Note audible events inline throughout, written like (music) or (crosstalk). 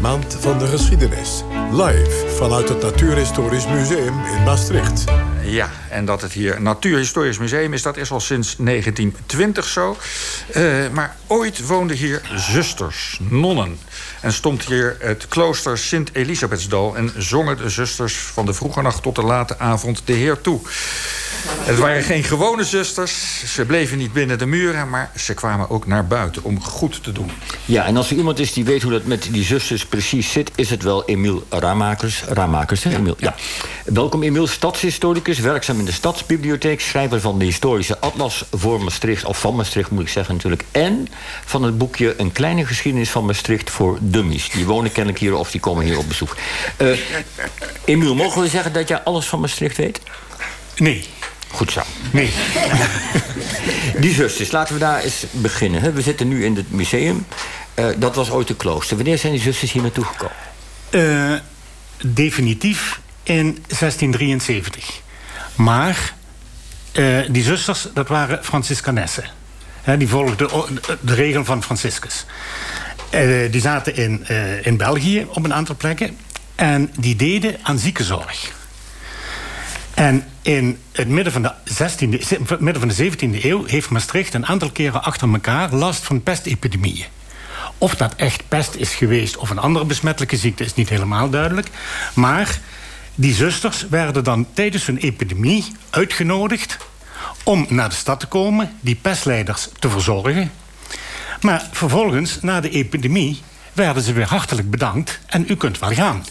Maand van de geschiedenis. Live vanuit het Natuurhistorisch Museum in Maastricht. Ja, en dat het hier Natuurhistorisch Museum is, dat is al sinds 1920 zo. Uh, maar ooit woonden hier zusters, nonnen. En stond hier het klooster Sint-Elisabethsdal... en zongen de zusters van de vroege nacht tot de late avond de Heer toe. Het waren geen gewone zusters. Ze bleven niet binnen de muren, maar ze kwamen ook naar buiten om goed te doen. Ja, en als er iemand is die weet hoe dat met die zusters precies zit... is het wel Emiel Ramakers. Ramakers, hè, Emiel? Ja. Welkom, Emiel, stadshistoricus, werkzaam in de Stadsbibliotheek... schrijver van de historische atlas voor Maastricht... of van Maastricht, moet ik zeggen natuurlijk... en van het boekje Een kleine geschiedenis van Maastricht voor dummies. Die wonen kennelijk hier of die komen hier op bezoek. Uh, Emiel, mogen we zeggen dat jij alles van Maastricht weet? Nee. Goed zo. Nee. (laughs) Die zusters, laten we daar eens beginnen. We zitten nu in het museum. Uh, dat was ooit een klooster. Wanneer zijn die zusters hier naartoe gekomen? Uh, definitief in 1673. Maar uh, die zusters, dat waren Franciscanessen. die volgden de, de regel van Franciscus. die zaten in, in België op een aantal plekken. En die deden aan ziekenzorg. En in het midden van, de 16e, midden van de 17e eeuw heeft Maastricht een aantal keren achter elkaar last van pestepidemieën. Of dat echt pest is geweest of een andere besmettelijke ziekte is niet helemaal duidelijk. Maar die zusters werden dan tijdens hun epidemie uitgenodigd om naar de stad te komen, die pestleiders te verzorgen. Maar vervolgens, na de epidemie, werden ze weer hartelijk bedankt en u kunt wel gaan.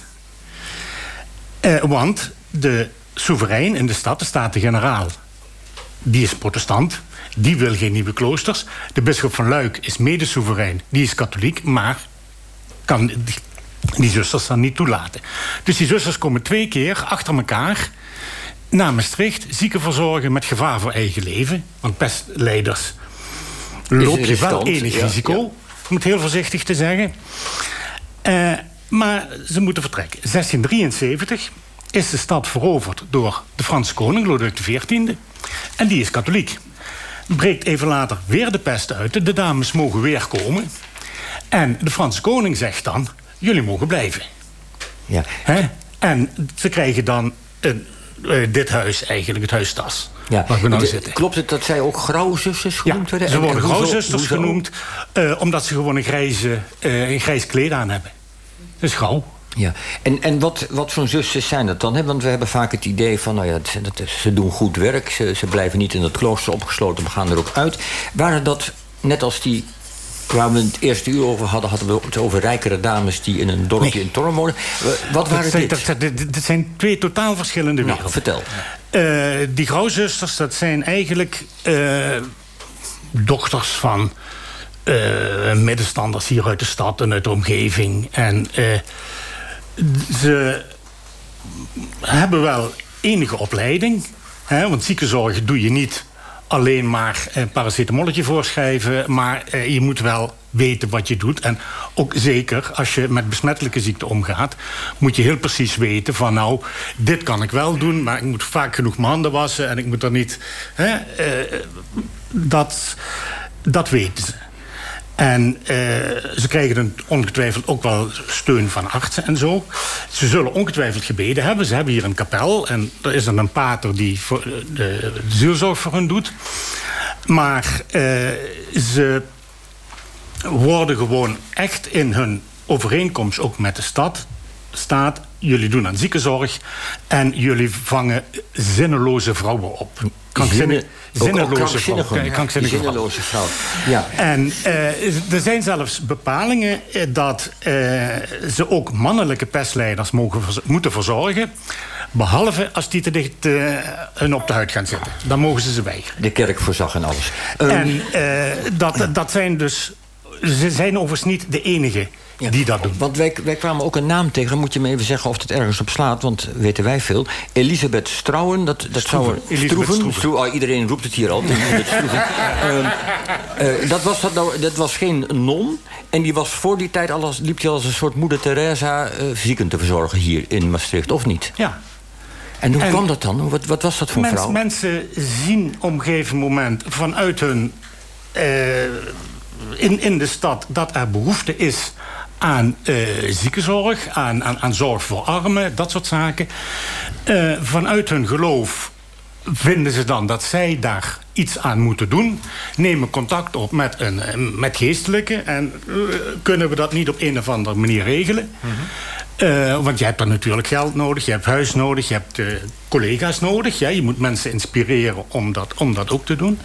Eh, want de soeverein in de stad, de Staten-Generaal, die is protestant. Die wil geen nieuwe kloosters. De bisschop van Luik is mede-soeverein. Die is katholiek, maar kan die, zusters dan niet toelaten. Dus die zusters komen twee keer achter elkaar naar Maastricht... zieken verzorgen met gevaar voor eigen leven. Want pestleiders loop je wel enig risico. Om het heel voorzichtig te zeggen. Uh, maar ze moeten vertrekken. 1673 is de stad veroverd door de Franse koning, Lodewijk XIV. En die is katholiek. Breekt even later weer de pest uit. De dames mogen weer komen. En de Franse koning zegt dan... jullie mogen blijven. Ja. En ze krijgen dan een, uh, dit huis eigenlijk, het huis Tas. Ja. Waar we nou zitten. Klopt het dat zij ook grauwzusters genoemd ja, ze worden grauwzusters genoemd... Uh, omdat ze gewoon een, grijze, uh, een grijs kleed aan hebben. Dat is grauw. Ja, en, en wat, wat voor zusters zijn dat dan? Want we hebben vaak het idee van, nou ja, dat, ze doen goed werk. Ze, ze blijven niet in het klooster opgesloten, we gaan er ook uit. Waren dat, net als die waar we het eerste uur over hadden... hadden we het over rijkere dames die in een dorpje in Torren wonen. Wat waren dit? Dat, dat, zijn twee totaal verschillende nou, werelden. vertel. Uh, die grauwzusters, dat zijn eigenlijk uh, dochters van... Uh, middenstanders hier uit de stad en uit de omgeving. En ze hebben wel enige opleiding. Hè, want ziekenzorg doe je niet alleen maar een paracetamolletje voorschrijven... maar eh, je moet wel weten wat je doet. En ook zeker als je met besmettelijke ziekte omgaat... moet je heel precies weten van nou, dit kan ik wel doen... maar ik moet vaak genoeg mijn handen wassen en ik moet er niet... Hè, eh, dat, dat weten ze. En uh, ze krijgen dan ongetwijfeld ook wel steun van artsen en zo. Ze zullen ongetwijfeld gebeden hebben. Ze hebben hier een kapel en er is dan een pater die voor de, de zielzorg voor hen doet. Maar uh, ze worden gewoon echt in hun overeenkomst ook met de stad staat... jullie doen aan ziekenzorg en jullie vangen zinneloze vrouwen op. Krankzinnig, zinneloze vrouw. Zinneloze vrouw. Ja. En uh, er zijn zelfs bepalingen eh, dat uh, ze ook mannelijke pestleiders mogen, moeten verzorgen. Behalve als die te dicht uh, hun op de huid gaan zitten. Dan mogen ze ze weigeren. De kerk voorzag en alles. En dat, dat zijn dus... Ze zijn overigens niet de enige die dat doen. Want wij, wij kwamen ook een naam tegen. Dan moet je me even zeggen of het ergens op slaat. Want weten wij veel. Elisabeth Strouwen. Dat, dat zou Stroeven. Stroeven. Oh, iedereen roept het hier al. uh, (laughs) dat, was, dat, nou, dat was geen non. En die was voor die tijd al als, liep hij als een soort moeder Teresa... Uh, zieken te verzorgen hier in Maastricht, of niet? Ja. En hoe kwam dat dan? Wat, wat was dat voor mens, vrouw? Mensen zien op een gegeven moment vanuit hun... Uh, in, in de stad dat er behoefte is aan uh, ziekenzorg, aan, aan, aan, zorg voor armen, dat soort zaken. Uh, vanuit hun geloof vinden ze dan dat zij daar iets aan moeten doen. Nemen contact op met, een, met geestelijke. En uh, kunnen we dat niet op een of andere manier regelen? Mm -hmm. Uh, want je hebt dan natuurlijk geld nodig, je hebt huis nodig, je hebt collega's nodig. Ja? Je moet mensen inspireren om dat, om dat ook te doen.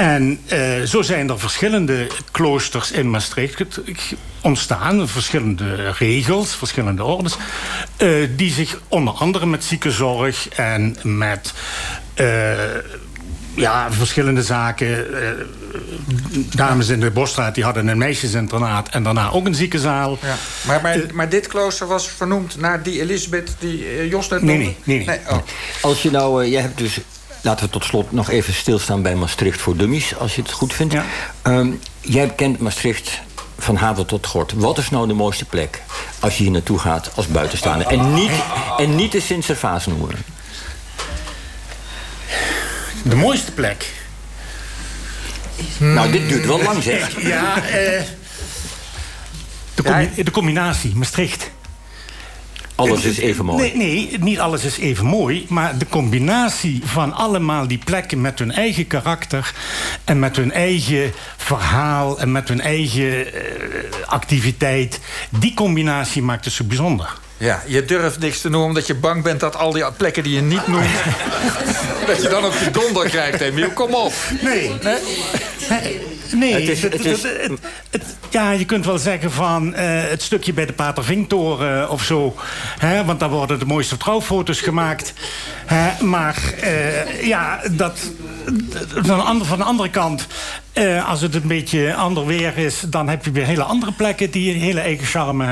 En uh, zo zijn er verschillende kloosters in Maastricht ontstaan. Verschillende regels, verschillende ordens. die zich onder andere met ziekenzorg en met ja, verschillende zaken. Uh, dames in de Bosstraat die hadden een meisjesinternaat en daarna ook een ziekenzaal. Ja. Maar, maar, uh, maar, dit klooster was vernoemd naar die Elisabeth die uh, Jos net nee, nee, nee, nee. nee oh. Als je nou, jij hebt dus. Laten we tot slot nog even stilstaan bij Maastricht voor Dummies, als je het goed vindt. Ja. Um, jij kent Maastricht van haven tot gort. Wat is nou de mooiste plek als je hier naartoe gaat als buitenstaander? En niet, en niet de Sint-Servaas noemen. De mooiste plek? Nou, dit duurt wel lang, zeg. Ja, eh... De, combi de combinatie, Maastricht. Alles is even mooi. Nee, nee, niet alles is even mooi. Maar de combinatie van allemaal die plekken met hun eigen karakter... en met hun eigen verhaal en met hun eigen uh, activiteit... die combinatie maakt het zo bijzonder. Ja, je durft niks te noemen omdat je bang bent dat al die plekken die je niet noemt... (laughs) dat je dan op je donder krijgt, Emiel. Kom op. Nee. Nee? Nee, het is, het is... Het, het, ja, je kunt wel zeggen van uh, het stukje bij de Patervinktoren of zo. Hè, want daar worden de mooiste trouwfoto's gemaakt. Hè, maar uh, ja, dat, van, van de andere kant... Uh, als het een beetje ander weer is... dan heb je weer hele andere plekken die een hele eigen charme